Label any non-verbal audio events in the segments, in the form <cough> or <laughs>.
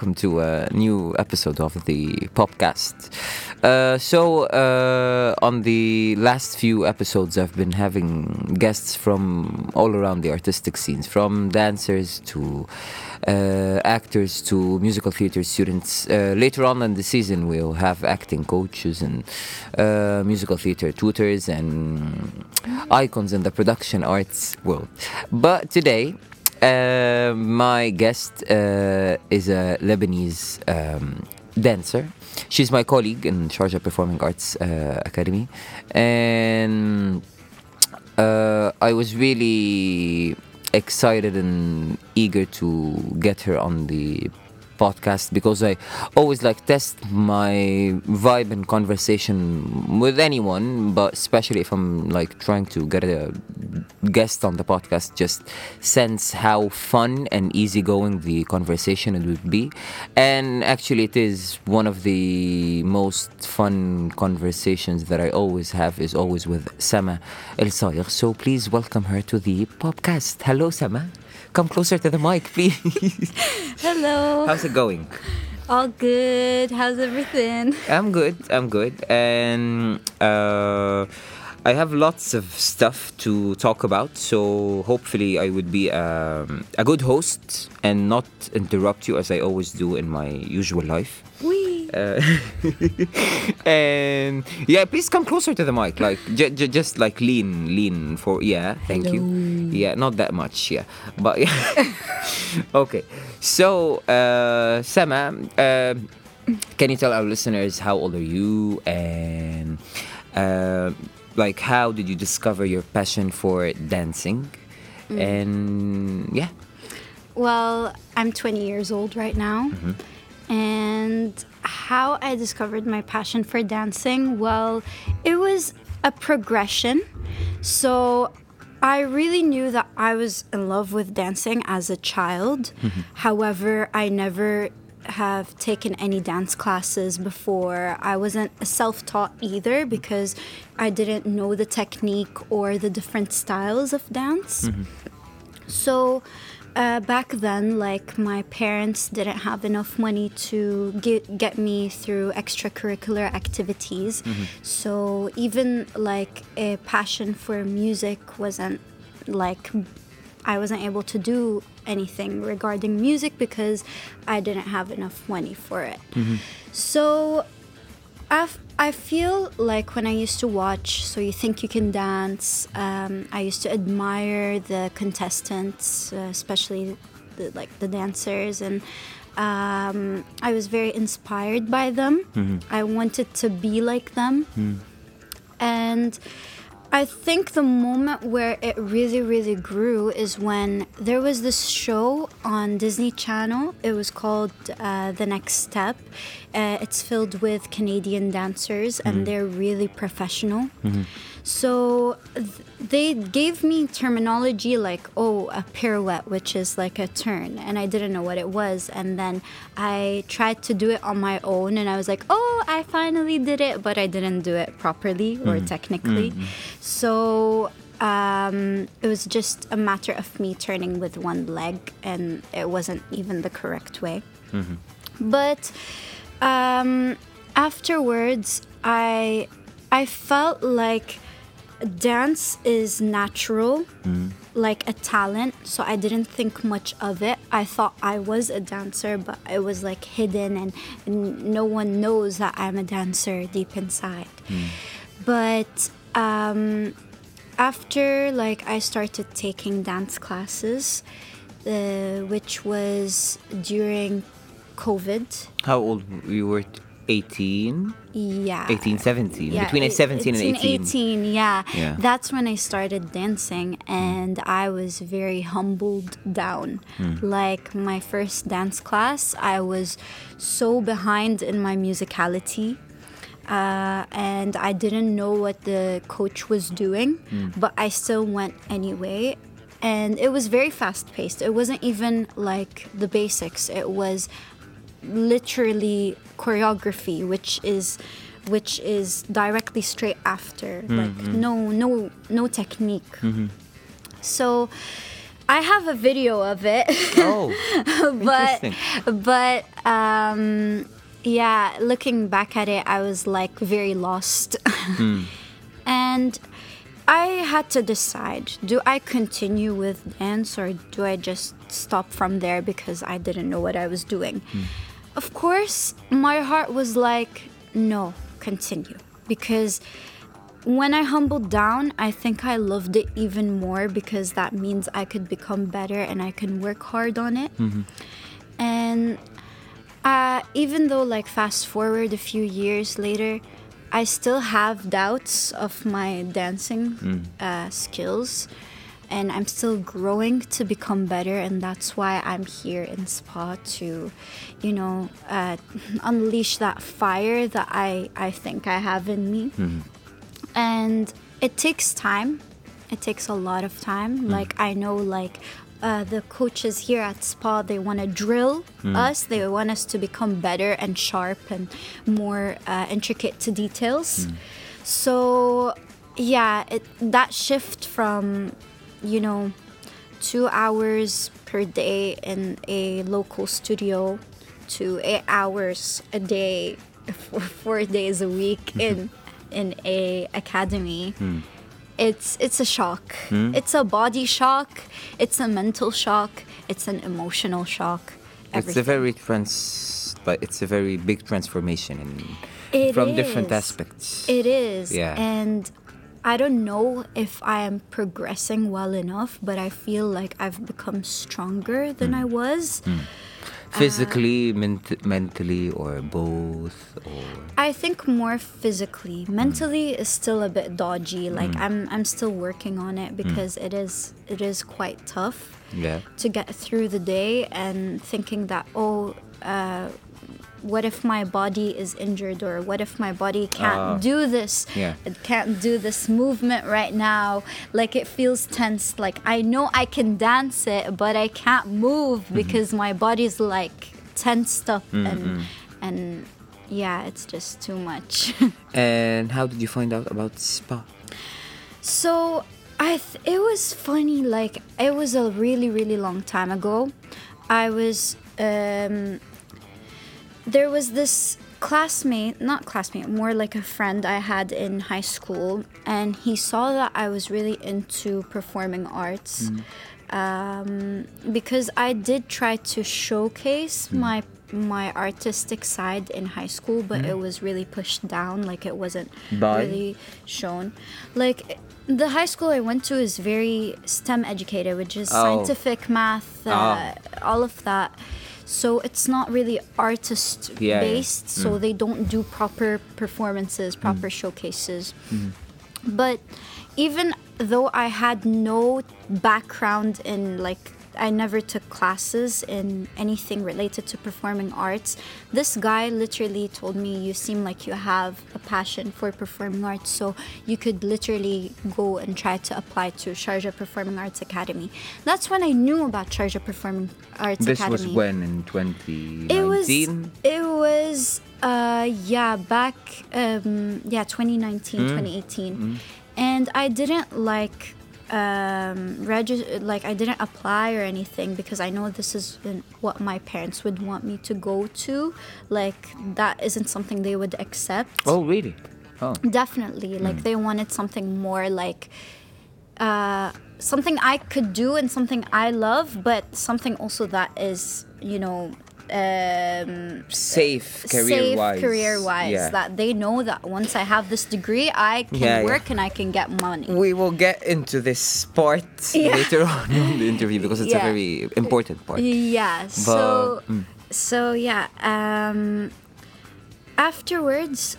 welcome to a new episode of the podcast. Uh, so, uh, on the last few episodes, I've been having guests from all around the artistic scenes, from dancers to uh, actors to musical theater students. Uh, later on in the season, we'll have acting coaches and uh, musical theater tutors and icons in the production arts world. But today, uh, my guest uh, is a Lebanese um, dancer. She's my colleague in Sharjah Performing Arts uh, Academy, and uh, I was really excited and eager to get her on the podcast because I always like test my vibe and conversation with anyone, but especially if I'm like trying to get a guest on the podcast, just sense how fun and easygoing the conversation it would be. And actually, it is one of the most fun conversations that I always have is always with Sama El Sayegh. So please welcome her to the podcast. Hello, Sama. Come closer to the mic, please. <laughs> Hello. How's it going? All good. How's everything? I'm good. I'm good. And uh, I have lots of stuff to talk about. So hopefully, I would be um, a good host and not interrupt you as I always do in my usual life. Wee. Uh, <laughs> and yeah, please come closer to the mic. Like j- j- just like lean, lean for yeah. Thank you. Yeah, not that much. Yeah, but yeah. <laughs> okay. So, uh, Sama, uh, can you tell our listeners how old are you and uh, like how did you discover your passion for dancing? And yeah. Well, I'm 20 years old right now. And how I discovered my passion for dancing, well, it was a progression. So I really knew that I was in love with dancing as a child. Mm-hmm. However, I never have taken any dance classes before. I wasn't self taught either because I didn't know the technique or the different styles of dance. Mm-hmm. So uh, back then, like my parents didn't have enough money to get get me through extracurricular activities. So even like a passion for music wasn't like I wasn't able to do anything regarding music because I didn't have enough money for it. So I, f- I feel like when I used to watch So You Think You Can Dance, um, I used to admire the contestants, uh, especially the, like the dancers, and um, I was very inspired by them. I wanted to be like them. And I think the moment where it really, really grew is when there was this show on Disney Channel. It was called uh, The Next Step. Uh, it's filled with Canadian dancers, and they're really professional. So th- they gave me terminology like, oh, a pirouette, which is like a turn, and I didn't know what it was. And then I tried to do it on my own, and I was like, oh, I finally did it, but I didn't do it properly or technically. So um, it was just a matter of me turning with one leg, and it wasn't even the correct way. But um, afterwards, I I felt like dance is natural, like a talent. So I didn't think much of it. I thought I was a dancer, but it was like hidden, and, and no one knows that I'm a dancer deep inside. But um, after like I started taking dance classes, uh, which was during COVID. How old you were? 18? Yeah. 18, 17. Yeah, Between it- 17 and 18. 18, yeah. Yeah. That's when I started dancing and I was very humbled down. Hmm. Like my first dance class, I was so behind in my musicality. Uh, and I didn't know what the coach was doing, Hmm. but I still went anyway. And it was very fast paced. It wasn't even like the basics. It was literally choreography which is which is directly straight after like mm-hmm. no no no technique. Mm-hmm. So I have a video of it. Oh, <laughs> but interesting. but um yeah looking back at it i was like very lost. <laughs> Hmm. And i had to decide do i continue with dance or do i just stop from there because i didn't know what i was doing hmm. Of course my heart was like no continue because when I humbled down, I think I loved it even more because that means I could become better and I can work hard on it. And uh, even though, like, fast forward a few years later, I still have doubts of my dancing uh, skills. And I'm still growing to become better, and that's why I'm here in Spa to, you know, uh, <laughs> unleash that fire that I, I think I have in me. And it takes time. It takes a lot of time. Like i know like uh, the coaches here at spa they want to drill us. They want us to become better and sharp and more uh, intricate to details. So yeah it, that shift from you know two hours per day in a local studio to eight hours a day <laughs> for four days a week <laughs> in in a academy. Hmm. It's it's a shock. Hmm? It's a body shock. It's a mental shock. It's an emotional shock. It's a very trans, but it's a very big transformation in, from different aspects. It is. Yeah. And I don't know if I am progressing well enough, but I feel like I've become stronger than Hmm. I was. Hmm. Uh, physically, ment- mentally, or both, or I think more physically. Hmm. Mentally is still a bit dodgy. Hmm. Like I'm I'm still working on it because it is it is quite tough yeah. to get through the day and thinking that oh uh, what if my body is injured or what if my body can't Ah. do this Yeah. it can't do this movement right now like it feels tense like i know i can dance it but i can't move Mm-hmm. because my body's like tensed up Mm-hmm. and and yeah it's just too much <laughs> And how did you find out about spa? So I th- it was funny. Like it was a really really long time ago. I was um, there was this classmate, not classmate, more like a friend I had in high school, and he saw that I was really into performing arts. Um, because I did try to showcase my my artistic side in high school, but it was really pushed down. Like it wasn't By? really shown. Like the high school I went to is very STEM educated, which is Oh. scientific, math, uh, Ah. all of that. So it's not really artist Yeah, yeah. based. So mm. they don't do proper performances, mm. proper showcases. Mm-hmm. But even though I had no background in like I never took classes in anything related to performing arts. This guy literally told me you seem like you have a passion for performing arts, so you could literally go and try to apply to Sharjah Performing Arts Academy. That's when I knew about Sharjah Performing Arts This Academy. This was when in 2019. It was it was uh yeah back um yeah 2019 2018 and I didn't like um register like I didn't apply or anything because I know this is what my parents would want me to go to like that isn't something they would accept Oh, really? Oh. definitely like they wanted something more like uh, something i could do and something i love but something also that is you know um, Safe career safe wise. career wise Yeah. that they know that once i have this degree i can Yeah, yeah. work and i can get money We will get into this part <laughs> Yeah. later on in the interview because it's Yeah. a very important part. Yeah. So mm. so yeah. Um, afterwards,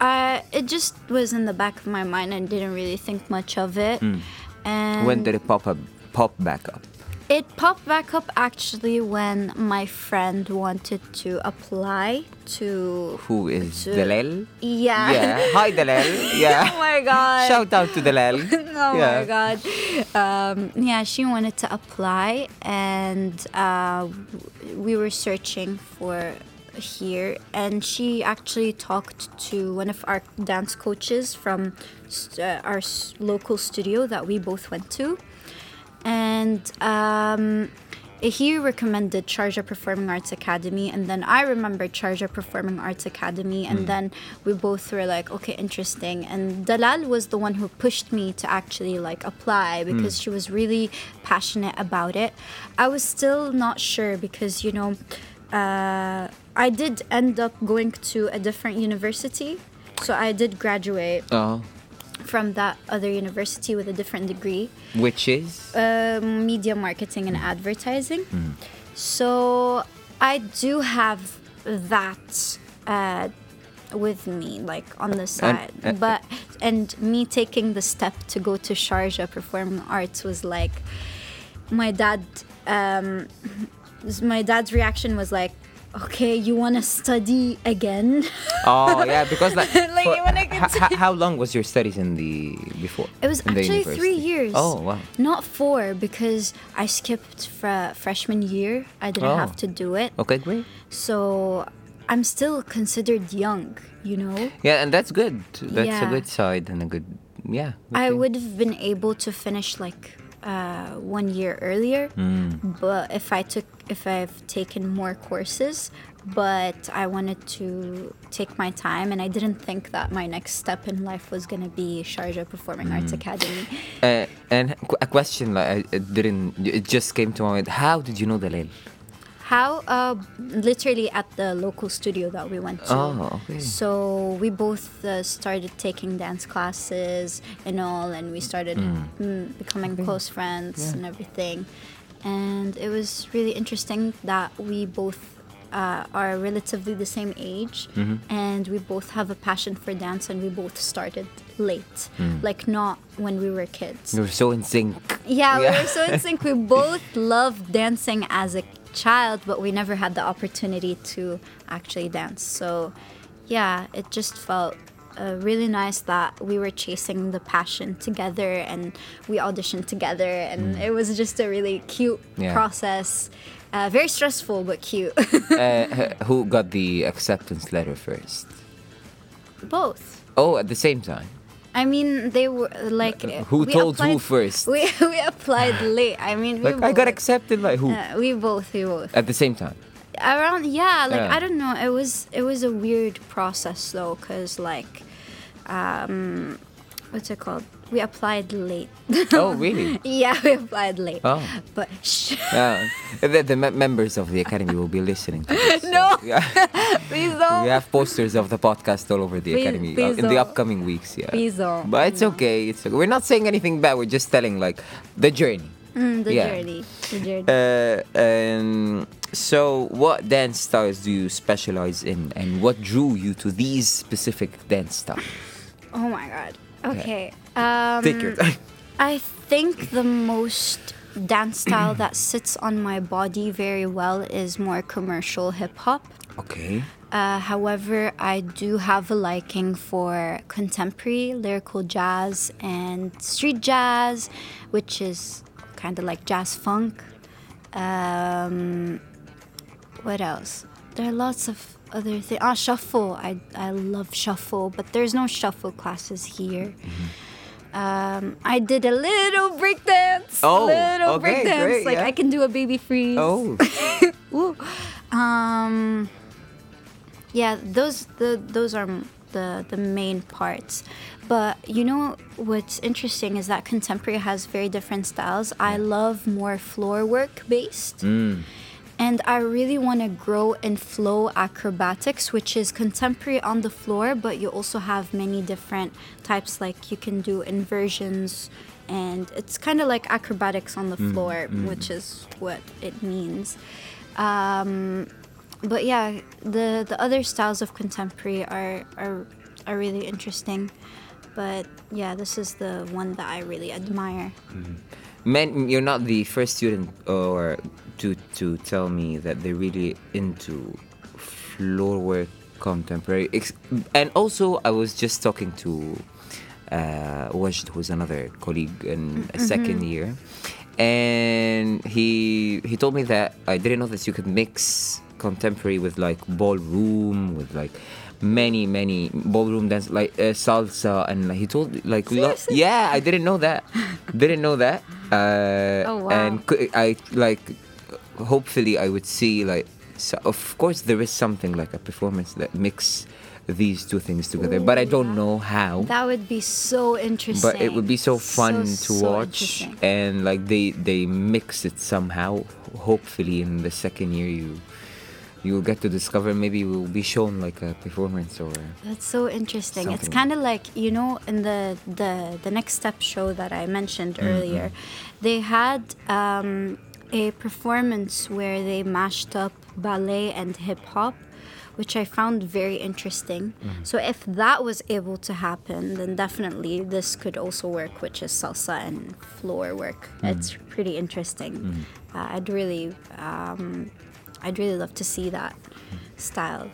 uh, it just was in the back of my mind and didn't really think much of it. And Mm. When did it pop up? Pop back up. It popped back up actually when my friend wanted to apply to Who is To- Dalel? yeah. Yeah. Hi, Dalel. <laughs> Yeah. oh my god. Shout out to Dalel. <laughs> oh yeah. my god um, yeah she wanted to apply and uh, we were searching for here and she actually talked to one of our dance coaches from st- uh, our s- local studio that we both went to and um, he recommended Sharjah Performing Arts Academy, and then I remembered Sharjah Performing Arts Academy, and then we both were like, okay, interesting. And Dalal was the one who pushed me to actually like apply because she was really passionate about it. I was still not sure because you know, uh, I did end up going to a different university, so I did graduate. Oh, from that other university with a different degree which is uh, media marketing and advertising. So I do have that uh, with me, like on the side. uh, but and me taking the step to go to Sharjah Performing Arts was like my dad. Um, <laughs> my dad's reaction was like, "Okay, you want to study again?" oh <laughs> yeah because like, Like, for- when I h- could h- how long was your studies in the before? It was actually three years. Oh wow. Not four because I skipped fra- freshman year. I didn't Oh. have to do it. Okay, great. So I'm still considered young, you know? Yeah, and that's good. That's a good side and a good yeah. good I would have been able to finish like uh, one year earlier, Mm. but if I took if I've taken more courses, but I wanted to take my time, and I didn't think that my next step in life was gonna be Sharjah Performing Mm. Arts Academy. Uh, and a question like I it didn't it just came to my mind. How did you know Dalil? How? Uh, literally at the local studio that we went to. Oh, okay. So we both uh, started taking dance classes and all, and we started mm, becoming close friends and everything. And it was really interesting that we both uh, are relatively the same age, and we both have a passion for dance, and we both started late, like not when we were kids. we were so in sync. Yeah, we Yeah. were so in sync. We <laughs> both loved dancing as a child, but we never had the opportunity to actually dance. So, yeah, it just felt uh, really nice that we were chasing the passion together and we auditioned together, and it was just a really cute Mm. Yeah. process. Uh, very stressful, but cute. <laughs> uh, who got the acceptance letter first? Both. Oh, at the same time. I mean, they were like. Who we told who first? <laughs> We, we applied <laughs> late. I mean, we Like I got accepted by who? uh, we both, we both. at the same time. around yeah like Yeah. i don't know it was it was a weird process though because like um what's it called we applied late <laughs> Oh, really? yeah we applied late Oh. but shh. <laughs> Yeah. the, the me- members of the academy will be listening to this. so, <laughs> No. Yeah. please don't we have posters of the podcast all over the Please- academy uh, in the upcoming weeks. Yeah. Please don't. But it's okay. It's okay. We're not saying anything bad. We're just telling like the journey. Mm, the Yeah. journey the journey Uh, and so, what dance styles do you specialize in, and what drew you to these specific dance styles? Oh my god okay um Take your time. <laughs> I think the most dance <clears throat> style that sits on my body very well is more commercial hip hop. Okay. Uh, however, I do have a liking for contemporary lyrical jazz and street jazz, which is kind of like jazz funk. Um, what else? There are lots of other thing? Ah, shuffle. I, I love shuffle, but there's no shuffle classes here. Um, I did a little breakdance. Oh, little okay, breakdance. great, like yeah. I can do a baby freeze. Oh. <laughs> Um, yeah, those the those are the the main parts. But you know what's interesting is that contemporary has very different styles. I love more floor work based. And I really want to grow in flow acrobatics, which is contemporary on the floor, but you also have many different types. Like you can do inversions, and it's kind of like acrobatics on the mm, floor, mm. which is what it means. Um, but yeah, the the other styles of contemporary are are are really interesting. But yeah, this is the one that I really admire. Mm-hmm. Man, you're not the first student or to to tell me that they're really into floor work contemporary. Ex- and also, I was just talking to uh, Wajd, who's another colleague in a second year, and he he told me that I didn't know that you could mix contemporary with like ballroom with like many many ballroom dance like uh, salsa and like, he told like lo- yeah I didn't know that didn't know that <laughs> Uh, Oh, wow. And I like, hopefully, I would see like, so of course, there is something like a performance that mix these two things together, but I don't yeah. know how. That would be so interesting. but it would be so fun to so watch and like they they mix it somehow hopefully in the second year you you'll get to discover maybe you will be shown like a performance or That's so interesting. It's kind of like you know in the the the next step show that I mentioned Mm-hmm. earlier, they had um, a performance where they mashed up ballet and hip hop. Which I found very interesting. Mm-hmm. So, if that was able to happen, then definitely this could also work, which is salsa and floor work. Mm-hmm. It's pretty interesting. Uh, I'd really, um, I'd really love to see that style.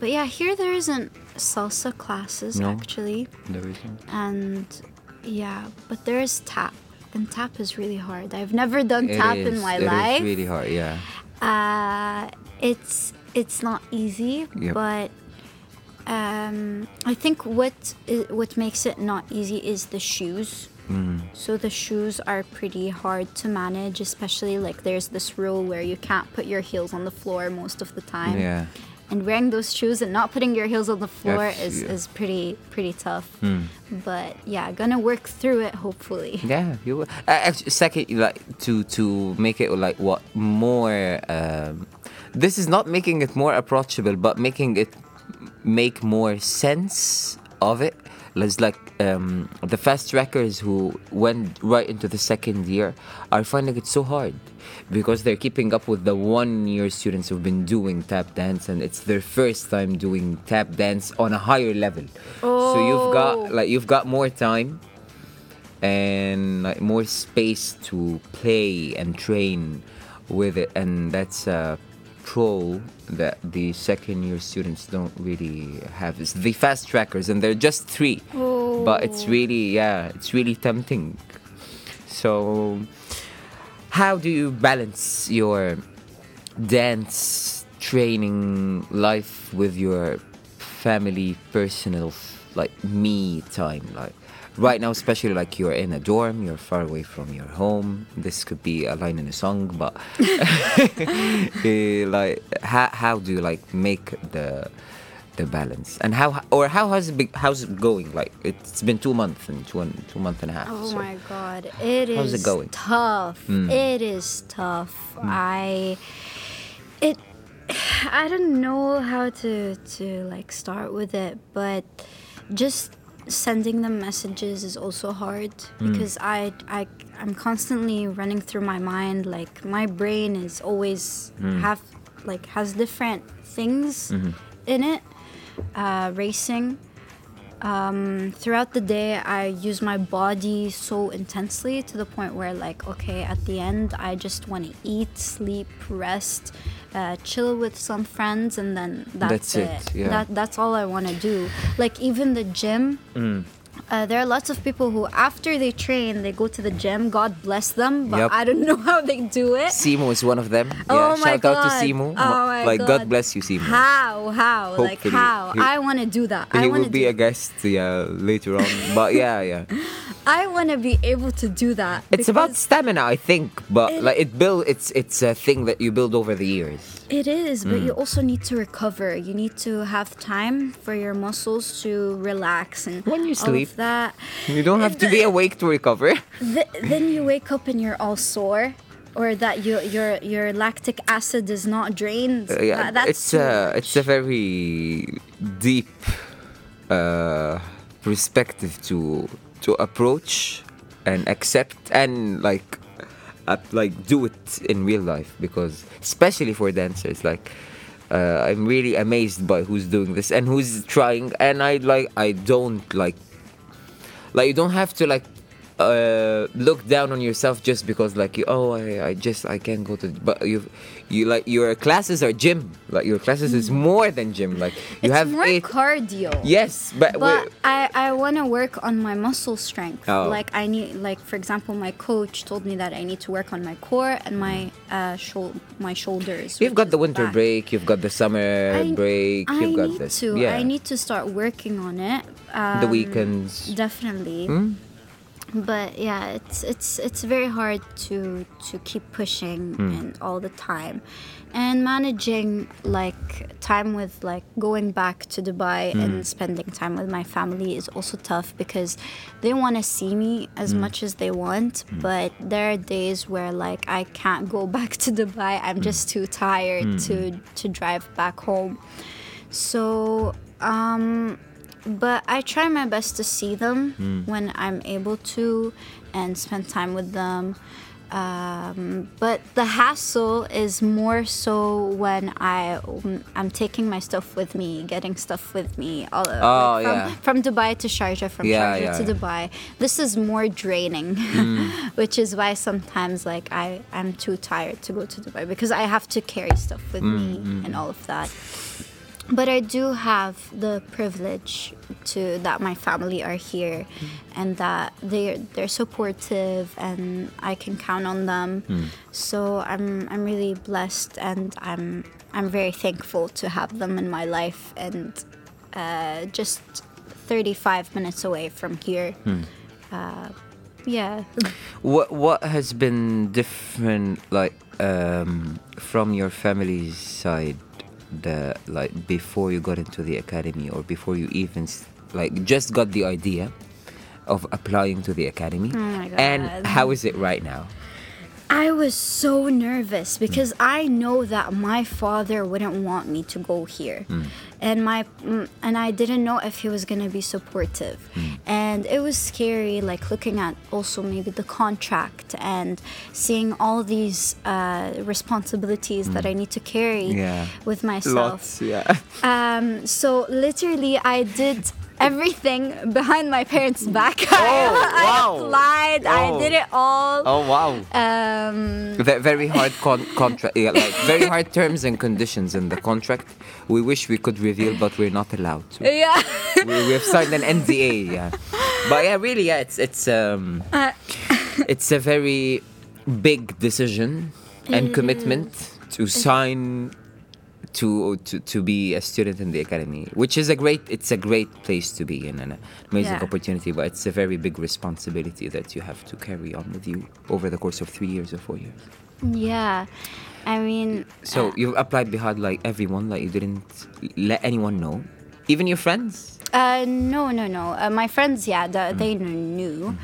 But yeah, here there isn't salsa classes No. actually, there isn't and yeah, but there is tap, and tap is really hard. I've never done It tap is- in my it is life. really hard yeah Uh, it's it's not easy, Yep. but um, I think what what makes it not easy is the shoes. Mm. So the shoes are pretty hard to manage, especially like there's this rule where you can't put your heels on the floor most of the time. yeah And wearing those shoes and not putting your heels on the floor That's- is, yeah. is pretty pretty tough. Hmm. But yeah, gonna work through it hopefully. <laughs> yeah you will. Uh, actually, second like to to make it like what more um, this is not making it more approachable but making it make more sense of it It's like um, the fast trackers who went right into the second year are finding it so hard because they're keeping up with the one year students who've been doing tap dance and it's their first time doing tap dance on a higher level Oh. so you've Oh. got like you've got more time and like more space to play and train with it and that's a pro that the second year students don't really have. Is the fast trackers and they're just three. But it's really yeah it's really tempting. So how do you balance your dance training life with your family personal like me time like right now especially like you're in a dorm you're far away from your home this could be a line in a song but <laughs> <laughs> eh, like how, how do you like make the the balance and how or how has it been, how's it going like it's been two months and two, and- two month and a half Oh so- my god, it is How's it going? tough. Mm. It is tough. I it <sighs> I don't know how to to like start with it, but just sending them messages is also hard Mm. because I I I'm constantly running through my mind like my brain is always Mm. have like has different things Mm-hmm. in it uh, racing um, throughout the day i use my body so intensely to the point where like okay at the end i just want to eat sleep rest uh, chill with some friends and then that's, That's it, yeah. that, that's all i want to do like even the gym Mm. Uh, there are lots of people who after they train they go to the gym god bless them but Yep. i don't <laughs> know how they do it Simo is one of them. Oh yeah, my shout out to God. Simo. Oh my like God God. bless you, Simo. how how like how he- i want to do that i he want will be a guest yeah later on. but yeah, yeah. <laughs> I want to be able to do that. It's about stamina, I think. But It- like it build it's it's a thing that you build over the years. It is, but Mm. you also need to recover. You need to have time for your muscles to relax and When you all sleep. of that. You don't have to be awake to recover. <laughs> Th- then you wake up and you're all sore, or that you, your your lactic acid is not drained. Uh, yeah, That- that's it's a it's a very deep uh, perspective to to approach and accept and like like do it in real life because especially for dancers like uh, I'm really amazed by who's doing this and who's trying and I like I don't like like you don't have to like uh, look down on yourself just because like you oh I, I just I can't go to but you you like your classes are gym like your classes is more than gym like you it's have more eight cardio. yes but, But I, I want to work on my muscle strength. Oh. Like I need, like for example, my coach told me that I need to work on my core and my uh, shou- my shoulders. you've got the winter back. break you've got the summer I- break I you've got need this to. yeah I need to start working on it. the Um, weekends Definitely. Hmm? But yeah, it's it's it's very hard to to keep pushing Hmm. and all the time, and managing like time with like going back to Dubai Hmm. and spending time with my family is also tough because they want to see me as Hmm. much as they want, but there are days where like I can't go <laughs> back to Dubai. I'm just too tired to to drive back home. So, um, but I try my best to see them hmm. when I'm able to and spend time with them. Um, but the hassle is more so when I I'm taking my stuff with me, getting stuff with me, all oh, like Oh, from, yeah. from Dubai to Sharjah, from Yeah, Sharjah yeah, to. Dubai. This is more draining, hmm. <laughs> which is why sometimes like I I'm too tired to go to Dubai because I have to carry stuff with hmm, me and all of that. But I do have the privilege to that my family are here and that they they're supportive and I can count on them. So I'm I'm really blessed and I'm I'm very thankful to have them in my life and uh, just 35 minutes away from here. Uh, yeah. <laughs> What what has been different, like um, from your family's side, the like before you got into the academy, or before you even like just got the idea of applying to the academy, Oh and how is it right now? I was so nervous because I know that my father wouldn't want me to go here, and my mm, and I didn't know if he was gonna be supportive, and it was scary. Like looking at also maybe the contract and seeing all these uh, responsibilities that I need to carry Yeah. with myself. Lots, yeah. <laughs> Um, so literally, I did everything behind my parents' back. <laughs> Oh, I wow. applied. I Oh. did it all. Oh wow. Um, Ve- very hard con- contract, yeah, like very hard terms and conditions in the contract. We wish we could reveal, but we're not allowed to. yeah. we, we have signed an NDA, yeah. But yeah, really, yeah, it's it's um, Uh, it's a very big decision and commitment to sign to, to to be a student in the academy, which is a great it's a great place to be in and an amazing Yeah. opportunity. But it's a very big responsibility that you have to carry on with you over the course of three years or four years. yeah. I mean, So uh, you applied behind like everyone, like you didn't let anyone know, even your friends. Uh, no, no, no. Uh, my friends, yeah, the, they knew.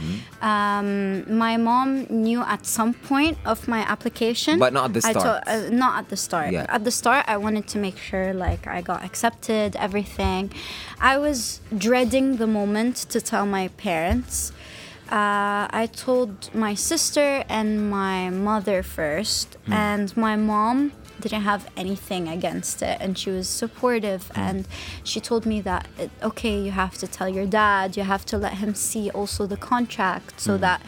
Um, my mom knew at some point of my application, But not at the I start. uh, not at the start. Yeah. At the start, I wanted to make sure like I got accepted, everything. I was dreading the moment to tell my parents. Uh, I told my sister and my mother first, Hmm. and my mom didn't have anything against it, and she was supportive. Hmm. And she told me that okay, you have to tell your dad, you have to let him see also the contract, so that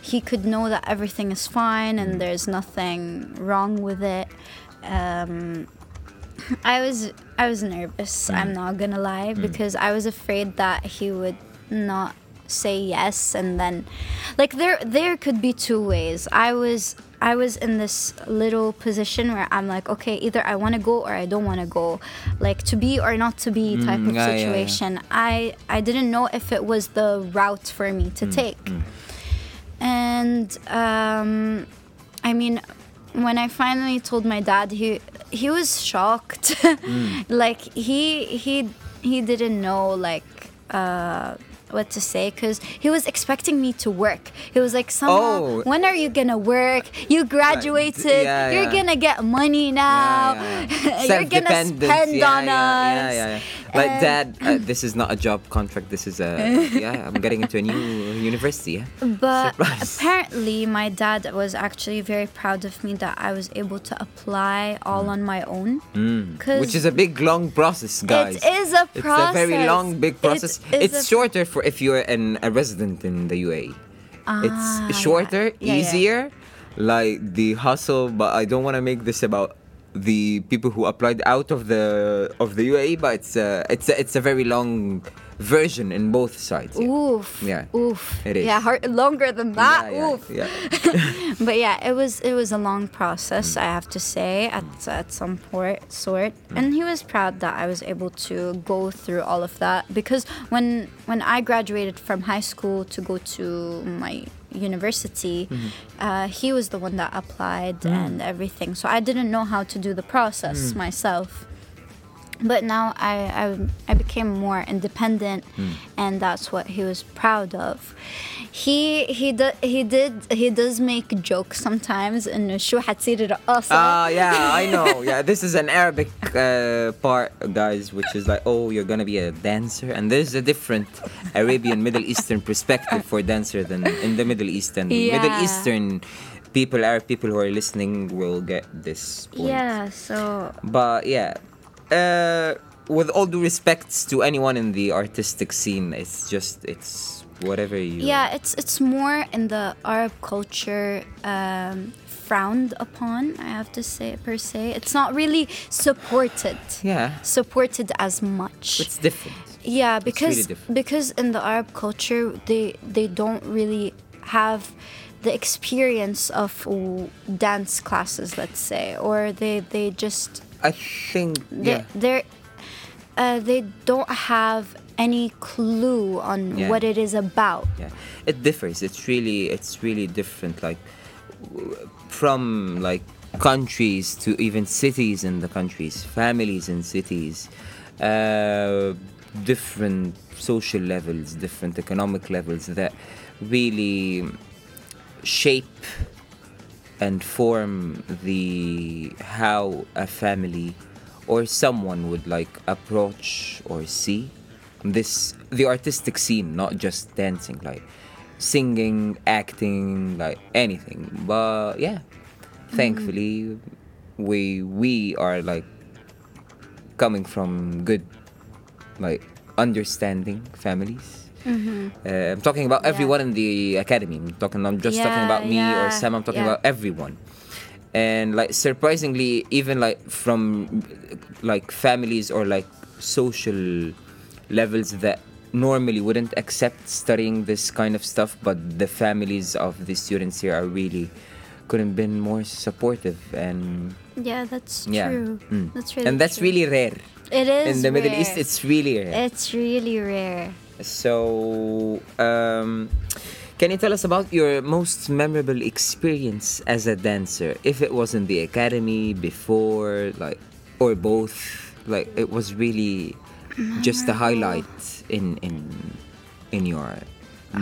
he could know that everything is fine and there's nothing wrong with it. Um, I was I was nervous. I'm not gonna lie because I was afraid that he would not say yes and then like there there could be two ways. I was I was in this little position where I'm like, okay, either I want to go or I don't want to go, like to be or not to be type Mm, of yeah, yeah, yeah. situation. I I didn't know if it was the route for me Mm, to take, and um, I mean, when I finally told my dad, he he was shocked. <laughs> Mm. like he he he didn't know like uh, what to say because he was expecting me to work. He was like, "Sama, Oh. when are you gonna work? You graduated. yeah, You're yeah. gonna get money now. Yeah. <laughs> You're gonna spend yeah, on yeah, us." Yeah, yeah, yeah. Like, And- Dad, uh, <laughs> this is not a job contract. This is a <laughs> yeah. I'm getting into a new university. Yeah. But Surprise. apparently, my dad was actually very proud of me that I was able to apply all on my own. Mm. Which is a big, long process, guys. It is a process. It's a very long, big process. is it's shorter for if you're an, a resident in the UAE. Ah, it's shorter, yeah. Yeah, yeah. easier, like the hustle. But I don't want to make this about the people who applied out of the of the UAE. But it's a it's a, it's a very long version in both sides. Yeah. Oof. Yeah. Oof. It is. Yeah, hard, longer than that. yeah, yeah, Oof. yeah. <laughs> But yeah, it was it was a long process, Mm. I have to say, at at some point sort. And he was proud that I was able to go through all of that because when when I graduated from high school to go to my university, Mm-hmm. uh, he was the one that applied Mm. and everything. So I didn't know how to do the process myself. But now I, I, I became more independent, Mm. and that's what he was proud of He he do, he did he does make jokes sometimes إنه شو حتصير رقاصة Ah, yeah, I know. Yeah, this is an Arabic uh, part, guys, which is like, oh, you're gonna be a dancer, and there's a different Arabian Middle Eastern perspective for dancer than in the Middle East and Middle Yeah. Eastern people, Arab people who are listening will get this point. Yeah, so But yeah, uh, with all due respects to anyone in the artistic scene, it's just it's whatever you. yeah, it's it's more in the Arab culture um, frowned upon. I have to say per se, it's not really supported. Yeah, Supported as much. it's different. Yeah, really because different. because in the Arab culture they they don't really have the experience of dance classes, let's say, or they they just I think they yeah. they're uh, they don't have any clue on Yeah. what it is about. yeah it differs it's really it's really different like from like countries to even cities in the countries families in cities uh, different social levels different economic levels that really shape and form the how a family or someone would like approach or see this the artistic scene not just dancing like singing acting like anything but yeah thankfully we we are like coming from good like understanding families uh, I'm talking about Yeah. everyone in the academy. I'm talking. I'm just talking about me or Sam. I'm talking yeah. about everyone. And like surprisingly, even like from like families or like social levels that normally wouldn't accept studying this kind of stuff, but the families of the students here are really couldn't been more supportive and Yeah, that's yeah, true. Mm. That's really and that's true. really rare it is in the Middle. East. It's really rare. it's really rare. So, um, can you tell us about your most memorable experience as a dancer? If it was in the academy before, like, or both, like it was really just the highlight in in in your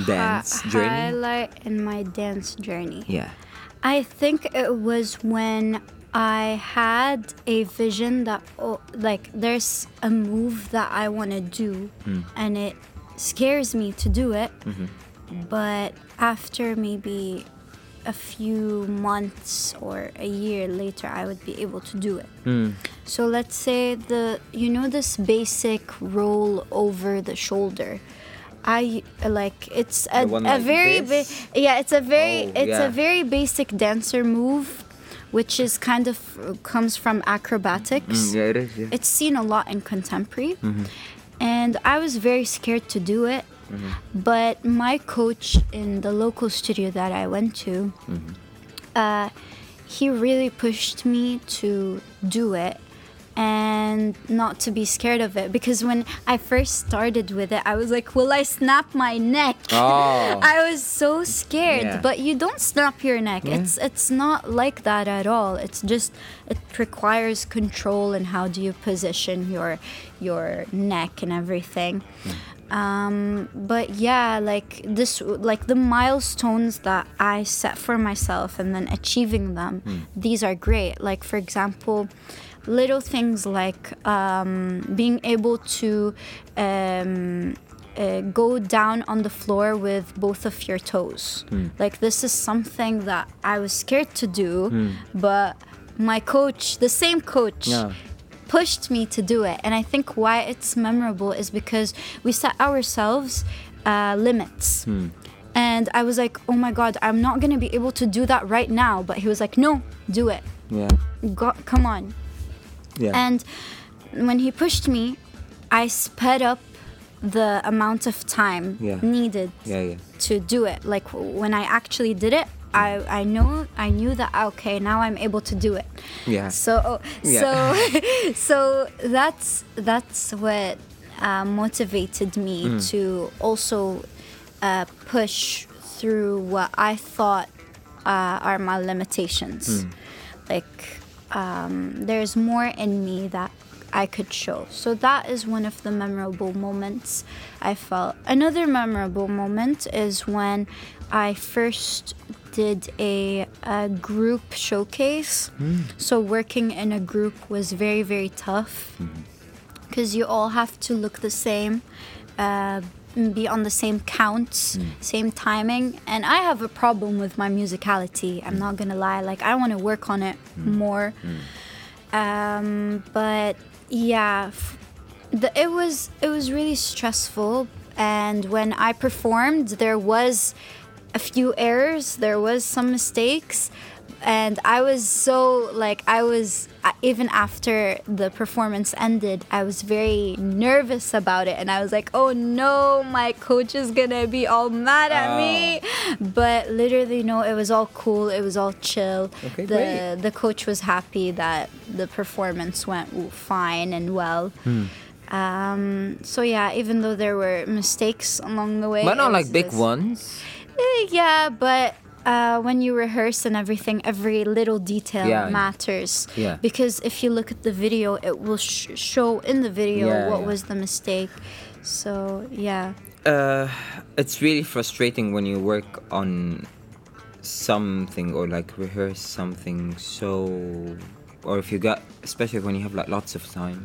dance Hi- journey. Highlight in my dance journey. Yeah. I think it was when I had a vision that, oh, like, there's a move that I want to do, hmm. and it scares me to do it. Mm-hmm. But after maybe a few months or a year later, I would be able to do it. Hmm. So let's say the you know this basic roll over the shoulder. I like it's a, a like very ba- yeah it's a very Oh, it's yeah. a very basic dancer move, which is kind of comes from acrobatics. Mm, yeah, it is. Yeah. It's seen a lot in contemporary, and I was very scared to do it. But my coach in the local studio that I went to, uh, he really pushed me to do it and not to be scared of it because when I first started with it, I was like, "Will I snap my neck?" <laughs> Oh. I was so scared. Yeah. But you don't snap your neck. It's it's not like that at all. It's just it requires control and how do you position your your neck and everything. Um, but yeah, like this, like the milestones that I set for myself and then achieving them, these are great. Like, for example, little things like um, being able to um, uh, go down on the floor with both of your toes. Like, this is something that I was scared to do, but my coach, the same coach, Yeah. pushed me to do it. And I think why it's memorable is because we set ourselves uh, limits. And I was like, oh my God, I'm not going to be able to do that right now. But he was like, no, do it. Yeah. Go, come on. Yeah. And when he pushed me, I sped up the amount of time Yeah. needed Yeah, yeah. to do it. Like when I actually did it, I I know I knew that okay now I'm able to do it. Yeah. So Yeah. so <laughs> <laughs> so that's that's what uh, motivated me Mm. to also uh, push through what I thought uh, are my limitations. Mm. Like um, there's more in me that I could show. So that is one of the memorable moments I felt. Another memorable moment is when I first did a, a group showcase. So working in a group was very, very tough because you all have to look the same, uh, be on the same counts, mm. same timing. And I have a problem with my musicality. I'm mm. not gonna lie. Like I want to work on it mm. more. Um, but yeah, f- the, it was it was really stressful. And when I performed, there was a few errors. There was some mistakes. And I was so like I was uh, even after the performance ended, I was very nervous about it, and I was like, "Oh no, my coach is gonna be all mad at me." But literally, no, it was all cool. It was all chill. Okay, the great. the coach was happy that the performance went fine and well. Hmm. Um, so yeah, even though there were mistakes along the way, But not like big ones. Eh, yeah, but uh, when you rehearse and everything, every little detail Yeah. matters. Yeah. Because if you look at the video, it will sh- show in the video Yeah, what was the mistake. So yeah. Uh, it's really frustrating when you work on something or like rehearse something so or if you got especially when you have like lots of time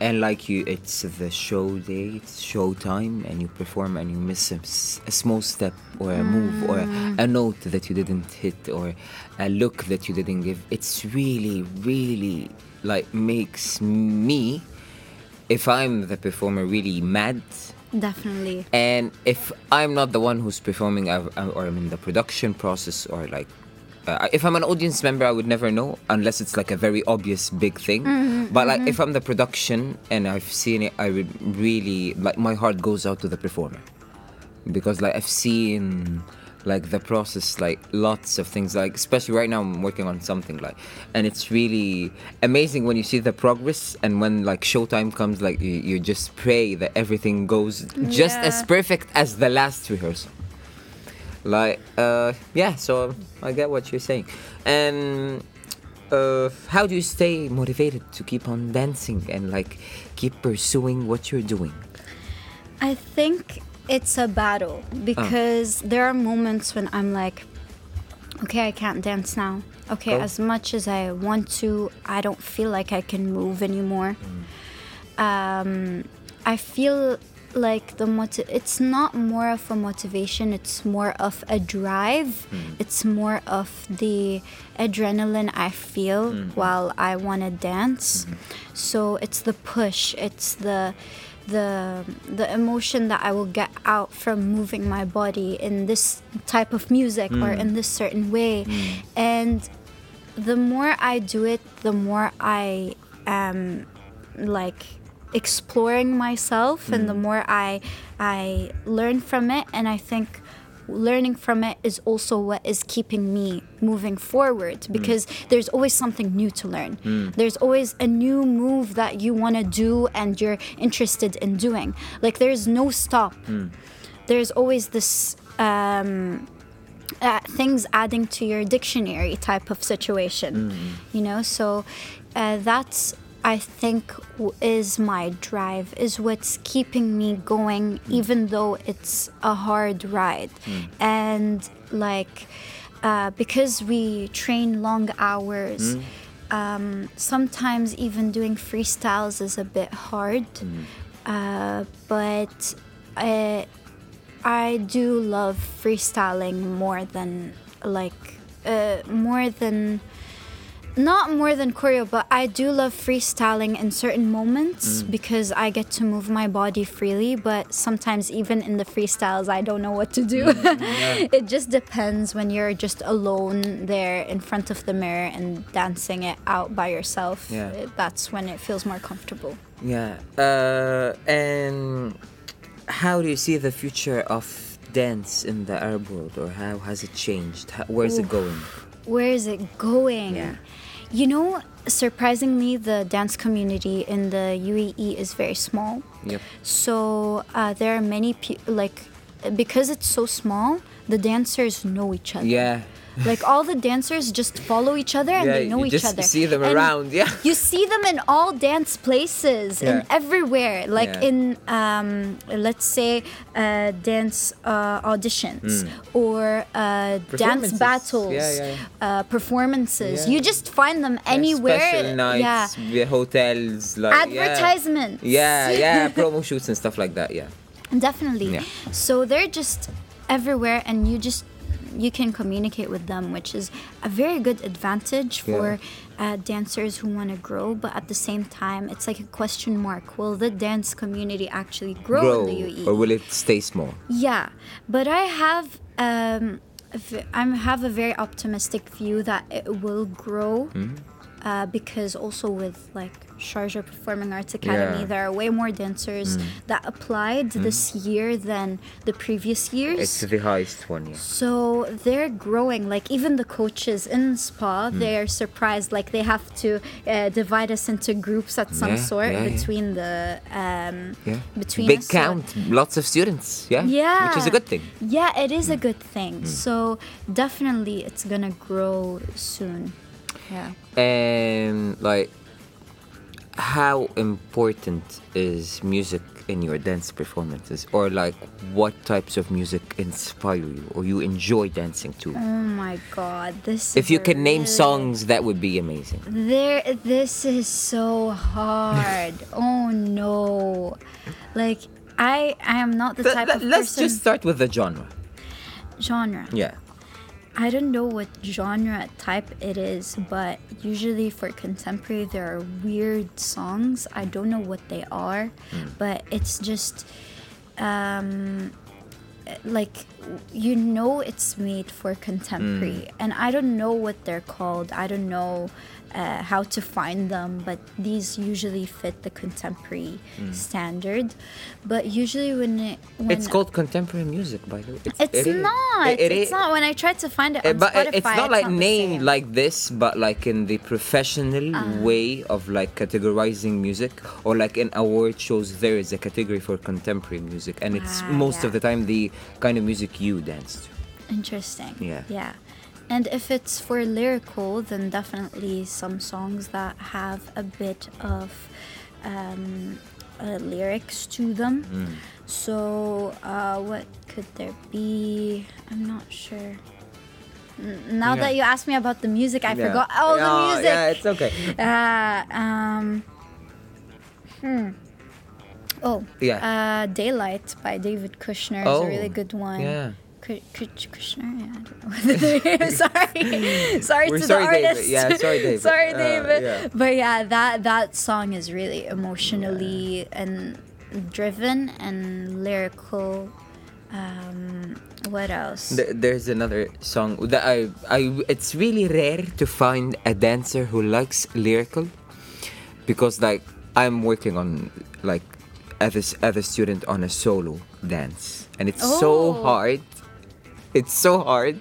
and like you it's the show day it's show time and you perform and you miss a, s- a small step or a move or a, a note that you didn't hit or a look that you didn't give. It's really really like makes me if i'm the performer really mad. Definitely. and if I'm not the one who's performing or I'm in the production process or like uh, if I'm an audience member I would never know unless it's like a very obvious big thing. But like if I'm the production and I've seen it I would really like my heart goes out to the performer. Because like I've seen like the process like lots of things like especially right now I'm working on something like and it's really amazing when you see the progress and when like showtime comes like you, you just pray that everything goes just as perfect as the last rehearsal like uh yeah so I get what you're saying and uh how do you stay motivated to keep on dancing and like keep pursuing what you're doing I think it's a battle because there are moments when I'm like, okay, I can't dance now. Okay, Go. as much as I want to, I don't feel like I can move anymore. Um, I feel like the motiv- it's not more of a motivation it's more of a drive. Mm. It's more of the adrenaline i feel mm-hmm. while i want to dance mm-hmm. so it's the push it's the the the emotion that i will get out from moving my body in this type of music or mm. in this certain way. Mm. And the more I do it, the more I am like exploring myself and the more I I learn from it and I think learning from it is also what is keeping me moving forward because there's always something new to learn. There's always a new move that you want to do and you're interested in doing. Like there's no stop. There's always this um uh, things adding to your dictionary type of situation you know so uh, that's i think is my drive is what's keeping me going even though it's a hard ride. And like uh, because we train long hours um, sometimes even doing freestyles is a bit hard. Uh, but uh, I do love freestyling more than like uh, more than not more than choreo, but I do love freestyling in certain moments Mm. because I get to move my body freely. But sometimes, even in the freestyles, I don't know what to do. Mm, <laughs> it just depends when you're just alone there in front of the mirror and dancing it out by yourself. Yeah. It- That's when it feels more comfortable. Yeah. Uh, and how do you see the future of dance in the Arab world, or how has it changed? How, where's it going? Where is it going? Yeah. You know, surprisingly, the dance community in the UAE is very small. Yep. So uh, there are many people like because it's so small, the dancers know each other. Yeah. Like all the dancers just follow each other and Yeah, they know you each just other. see them And around, yeah. You see them in all dance places Yeah. and everywhere. Like Yeah. in um, let's say uh, dance uh, auditions or uh, dance. Battles, Uh, performances. You just find them anywhere. Special nights, yeah. hotels, like yeah. Advertisements. Yeah, <laughs> yeah, promo shoots and stuff like that. Yeah. Definitely. Yeah. So they're just everywhere, and you just you can communicate with them, which is a very good advantage for uh, dancers who want to grow. But at the same time, it's like a question mark: Will the dance community actually grow, Grow, in the? UAE? or will it stay small? Yeah, but I have um, I have a very optimistic view that it will grow. Hmm? Uh, because also with like Sharjah Performing Arts Academy, Yeah. There are way more dancers that applied this year than the previous years. It's the highest one, yeah. So they're growing. Like even the coaches in Spa, Hmm. they're surprised. Like they have to uh, divide us into groups at some Yeah, sort yeah, between the um, Yeah. between Big us. So- count, lots of students, yeah? yeah. Which is a good thing. Yeah, it is a good thing. So definitely it's gonna grow soon. Yeah. And like, how important is music in your dance performances, or like, what types of music inspire you, or you enjoy dancing to? Oh my god, this If you a can name really- songs, that would be amazing. There this is so hard. <laughs> oh no. Like I I am not the Th- type of let's person just start with the genre. genre. Yeah. I don't know what genre type it is, but usually for contemporary, there are weird songs. I don't know what they are, but it's just um, like you know it's made for contemporary, and I don't know what they're called. I don't know uh, how to find them, but these usually fit the contemporary standard. But usually when it when It's called contemporary music, by the way. it's it is- not. it- it it's not. When I tried to find it Uh, on but Spotify, it's not like the named like this, but like in the professional Uh-huh. way of like categorizing music, or like in award shows, there is a category for contemporary music, and it's Ah, most of the time the kind of music you dance to. Interesting. Yeah. Yeah. And if it's for lyrical, then definitely some songs that have a bit of um, uh, lyrics to them. Mm. So, uh, what could there be? I'm not sure. N- Now Yeah. that you asked me about the music, I Yeah. forgot all the music. Yeah, it's okay. Uh, um, hmm. Oh, Yeah. Uh, Daylight by David Kushner is Oh, a really good one. yeah. Ku- Yeah, I don't know what the. <laughs> Sorry. sorry We're to sorry, the David. artist. Yeah, sorry, David. <laughs> sorry, Uh, David. yeah. But yeah, that, that song is really emotionally and driven and lyrical. Um, what else? Th- There's another song that I, I. It's really rare to find a dancer who likes lyrical, because like I'm working on like as a, as a student on a solo dance, and it's so Oh. hard. <laughs> It's so hard,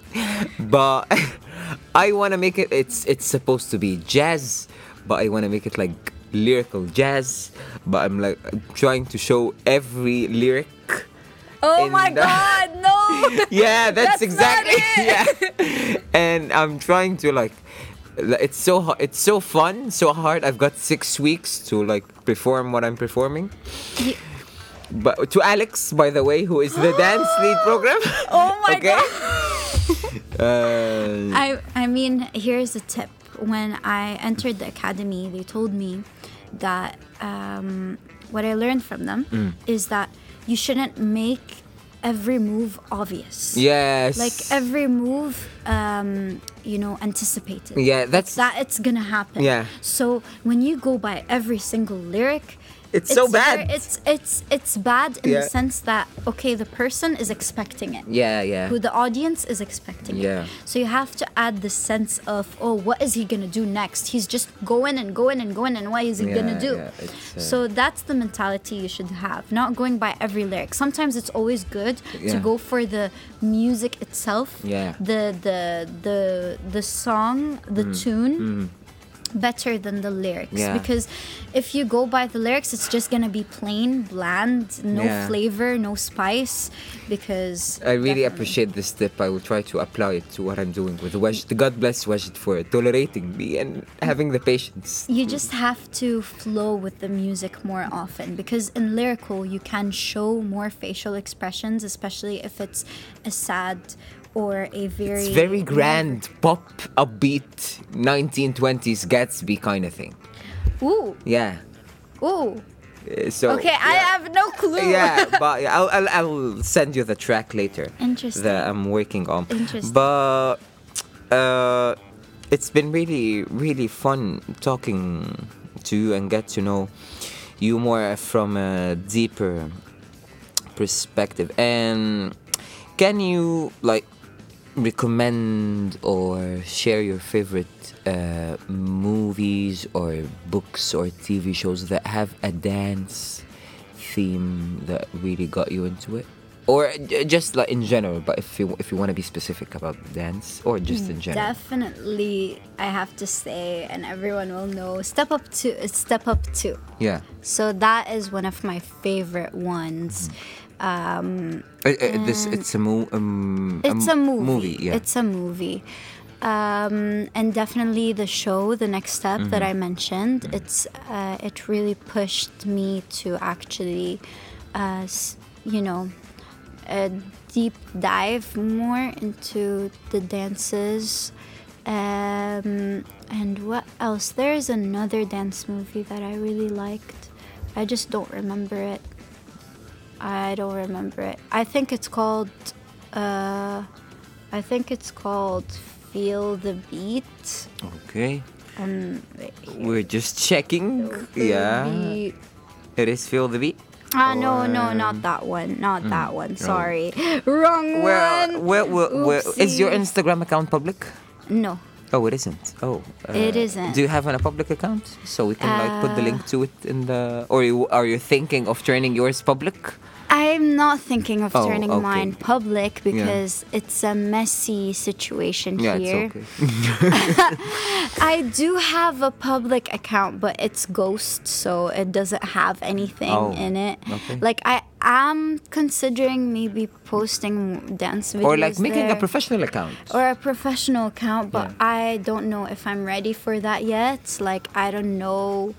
but <laughs> I want to make it. It's it's supposed to be jazz, but I want to make it like lyrical jazz. But I'm like trying to show every lyric oh my the- <laughs> god, no! yeah, that's, That's exactly. Yeah, and I'm trying to like. It's so it's so fun, so hard. I've got six weeks to like perform what I'm performing. Ye- But to Alex, by the way, who is the <gasps> dance lead program. oh my okay. god! <laughs> Uh, I I mean, here's a tip. When I entered the academy, they told me that um, what I learned from them Mm. is that you shouldn't make every move obvious. Yes. Like every move, um, you know, anticipated. Yeah, that's that it's gonna happen. Yeah. So when you go by every single lyric, It's so bad. very- It's it's it's bad in Yeah. the sense that okay, the person is expecting it. yeah, yeah. Who the audience is expecting Yeah. it. So you have to add the sense of oh, what is he gonna do next? He's just going and going and going, and what is he gonna do? yeah, uh, so that's the mentality you should have, not going by every lyric. Sometimes it's always good to go for the music itself. Yeah. The the the the song, the Mm. tune. Better than the lyrics Yeah. because if you go by the lyrics, it's just gonna be plain, bland, no Yeah. flavor, no spice. Because I really definitely- appreciate this tip. I will try to apply it to what I'm doing with the Wajid. God bless Wajid for tolerating me and having the patience. You just have to flow with the music more often because in lyrical you can show more facial expressions, especially if it's a sad or a very It's very grand, pop, upbeat, 1920s Gatsby kind of thing. Ooh, Yeah. ooh. Uh, So Okay, I have no clue. yeah, <laughs> but yeah, I'll, I'll, I'll send you the track later. Interesting. That I'm working on. Interesting. But uh, it's been really, really fun talking to you and get to know you more from a deeper perspective. And can you like recommend or share your favorite uh, movies or books or TV shows that have a dance theme that really got you into it? Or just like in general, but if you if you want to be specific about dance or just in general. Definitely, I have to say, and everyone will know. Step up to Step Up Two. Yeah. So that is one of my favorite ones. Um, Uh, uh, this it's a, mo- um, it's a m- movie. Yeah. It's a movie. Um, and definitely the show, the next step that Mm-hmm. I mentioned, it's uh, it really pushed me to actually, uh, you know, a deep dive more into the dances. Um, and what else? There's another dance movie that I really liked. I just don't remember it. I don't remember it. I think it's called. Uh, I think it's called "Feel the Beat." okay. Um. We're just checking. Feel Yeah. Beat. It is Feel the Beat. Ah, no, no, not that one. Not that one. Sorry, <laughs> wrong Well, one. well, well, well, is your Instagram account public? No, Oh, it isn't. Oh, uh, It isn't. Do you have an, a public account so we can like put the Uh, link to it in the? Or you, are you thinking of turning yours public? I'm not thinking of Oh, turning okay. mine public because it's a messy situation Yeah, here. it's okay. <laughs> <laughs> I do have a public account, but it's ghost, so it doesn't have anything Oh, in it. okay. Like I am considering maybe posting dance videos or like making a professional account. or a professional account, but Yeah. I don't know if I'm ready for that yet. Like I don't know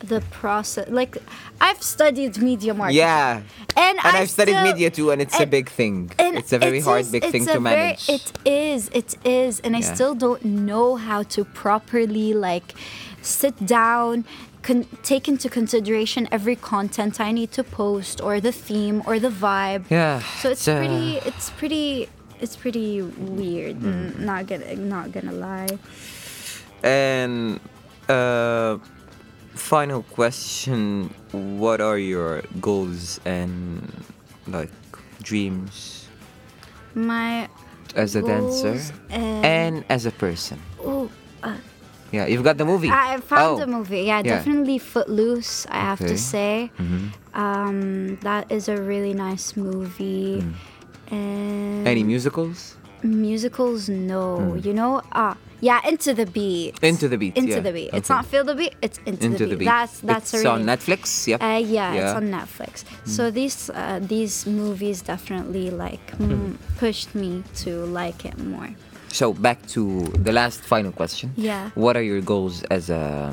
the process. Like I've studied media marketing. yeah, And, and I I've studied media too, and it's a big thing. It's a very it hard, is- big thing to very- manage. it is, it is, and I still don't know how to properly like sit down, con- take into consideration every content I need to post, or the theme, or the vibe. yeah. So it's uh, pretty, it's pretty, it's pretty weird. Mm. Not gonna, not gonna lie. And uh, final question: What are your goals and like dreams My as a dancer and, and as a person? Ooh, uh, Yeah, you've got the movie. I found Oh. a movie. Yeah, Yeah. definitely Footloose. I have to say. Mhm. Um, that is a really nice movie. And Mm. Any musicals? Musicals? No. You know? Ah, yeah. Into the beat. Into the Beat, Into yeah. the beat. It's not feel the beat. It's into, Into the, beat. beat. That's that's it's really on Netflix. Yep. Uh, yeah, it's Yeah. Mm. on Netflix. So these uh, these movies definitely like mm, pushed me to like it more. So back to the last final question. Yeah. What are your goals as a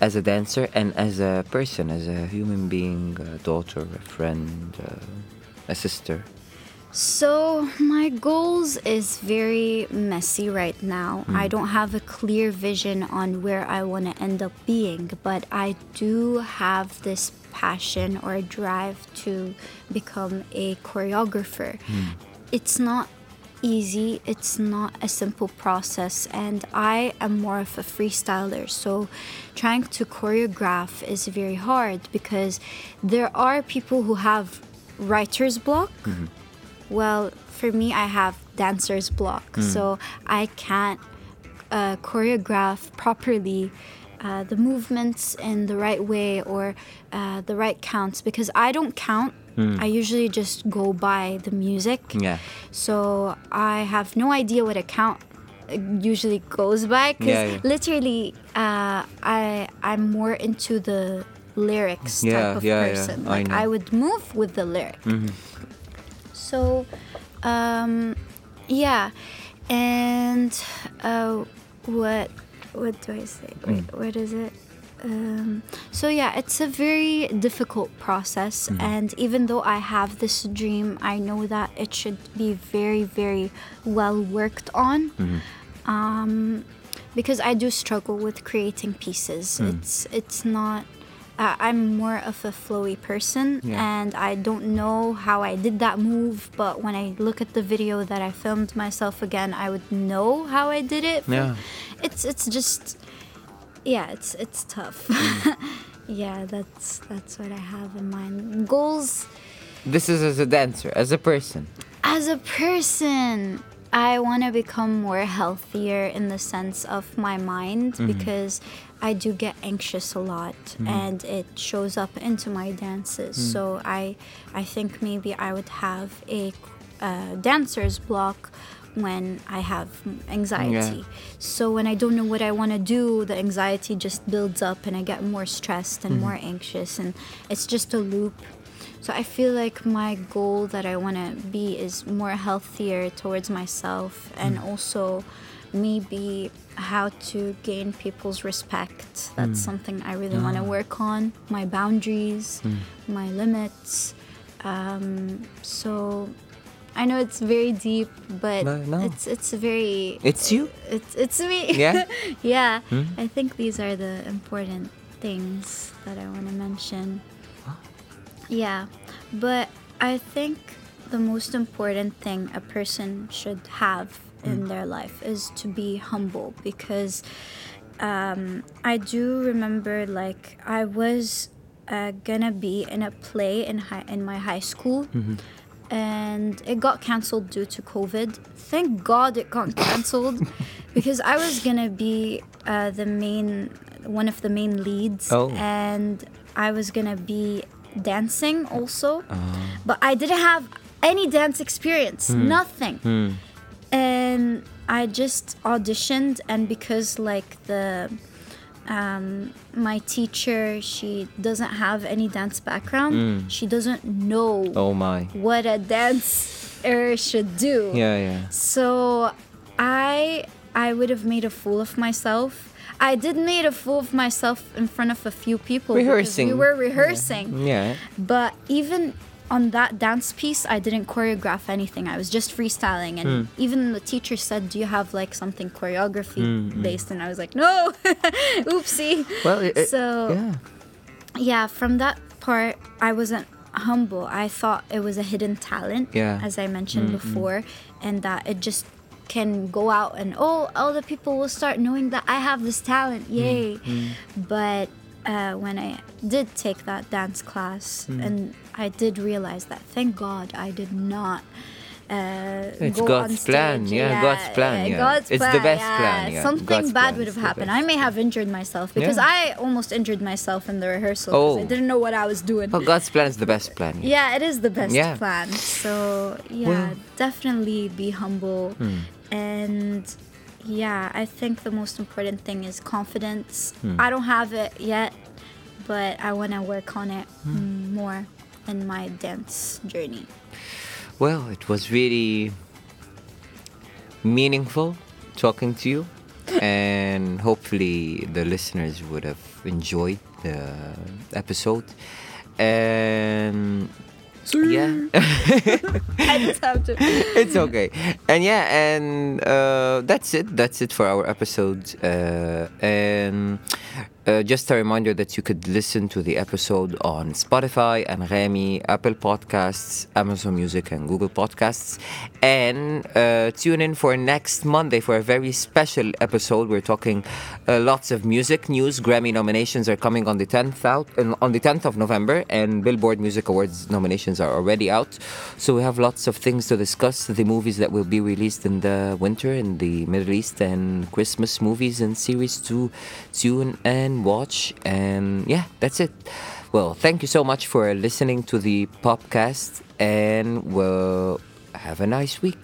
as a dancer and as a person, as a human being, a daughter, a friend, uh, a sister? So my goals is very messy right now. Hmm. I don't have a clear vision on where I want to end up being, but I do have this passion or drive to become a choreographer. It's not easy, it's not a simple process, and I am more of a freestyler. So, trying to choreograph is very hard because there are people who have writer's block. Well, for me, I have dancer's block, so I can't uh, choreograph properly uh, the movements in the right way or uh, the right counts because I don't count. I usually just go by the music. Yeah. So I have no idea what a count uh, usually goes by because Yeah, yeah. literally uh, I I'm more into the lyrics Yeah, type of person. I Like. Mm-hmm. I, would move with the lyric. So, um, yeah, and uh, what what do I say? Wait, Mm. what is it? Um, so yeah, it's a very difficult process, Mm-hmm. and even though I have this dream, I know that it should be very, very well worked on. Mm-hmm. Um, because I do struggle with creating pieces. Mm. It's it's not. Uh, I'm more of a flowy person, Yeah. and I don't know how I did that move. But when I look at the video that I filmed myself again, I would know how I did it. Yeah. It's it's just yeah, it's it's tough. Mm. <laughs> yeah, that's that's what I have in mind. Goals This is as a dancer, as a person. as a person, I want to become more healthier in the sense of my mind because I do get anxious a lot hmm. and it shows up into my dances. Hmm. So I I think maybe I would have a uh, dancer's block when I have anxiety. So when I don't know what I want to do, the anxiety just builds up and I get more stressed and hmm. more anxious and it's just a loop. So I feel like my goal that I want to be is more healthier towards myself and also maybe how to gain people's respect. That's hmm. something I really want to ah. work on. My boundaries, hmm. my limits. Um, so I know it's very deep, but No, no. it's it's very It's you? it's it's me. Yeah? <laughs> yeah. Hmm? I think these are the important things that I want to mention. Yeah. But I think the most important thing a person should have in their life is to be humble because um, I do remember like I was uh, gonna be in a play in high, in my high school and it got canceled due to COVID. Thank God it got canceled <laughs> because I was gonna be uh, the main one of the main leads Oh. and I was gonna be dancing also, but I didn't have any dance experience, nothing and I just auditioned and because like the um, my teacher she doesn't have any dance background she doesn't know Oh my. what a dancer should do Yeah, yeah. so I I would have made a fool of myself I did made a fool of myself in front of a few people Rehearsing. we were rehearsing Yeah. but even on that dance piece, I didn't choreograph anything. I was just freestyling. And Hmm. even the teacher said, Do you have like something choreography Hmm, based? And I was like, No, <laughs> oopsie. Well, it, it- So- yeah. Yeah, from that part, I wasn't humble. I thought it was a hidden talent, Yeah. as I mentioned before, and that it just can go out and oh, all the people will start knowing that I have this talent. Yay! But uh, when I did take that dance class, and I did realize that, thank God, I did not. Uh, It's go God's plan, yeah, God's plan, yeah. God's It's the best yeah. plan, yeah. Something God's bad would have happened. I may have injured myself because Yeah. I almost injured myself in the rehearsal because I Oh. didn't know what I was doing. Well, God's plan is the best plan. Yeah, it is the best Yeah. plan. So yeah, Well- Hmm. definitely be humble, and yeah, I think the most important thing is confidence. Hmm. I don't have it yet, but I want to work on it Hmm. mm, more in my dance journey. Well, it was really meaningful talking to you, <laughs> and hopefully the listeners would have enjoyed the episode. And yeah, <laughs> I just have to. <laughs> it's okay. And yeah, and uh, that's it. That's it for our episode. Uh, and uh, just a reminder that you could listen to the episode on Spotify, and Anghami, Apple Podcasts, Amazon Music, and Google Podcasts. And uh, tune in for next Monday for a very special episode. We're talking uh, lots of music news. Grammy nominations are coming on the 10th out on the 10th of November, and Billboard Music Awards nominations are already out. So we have lots of things to discuss. The movies that will be released in the winter in the Middle East and Christmas movies and series to tune and watch. And yeah, that's it. Well, thank you so much for listening to the podcast, and we'll have a nice week.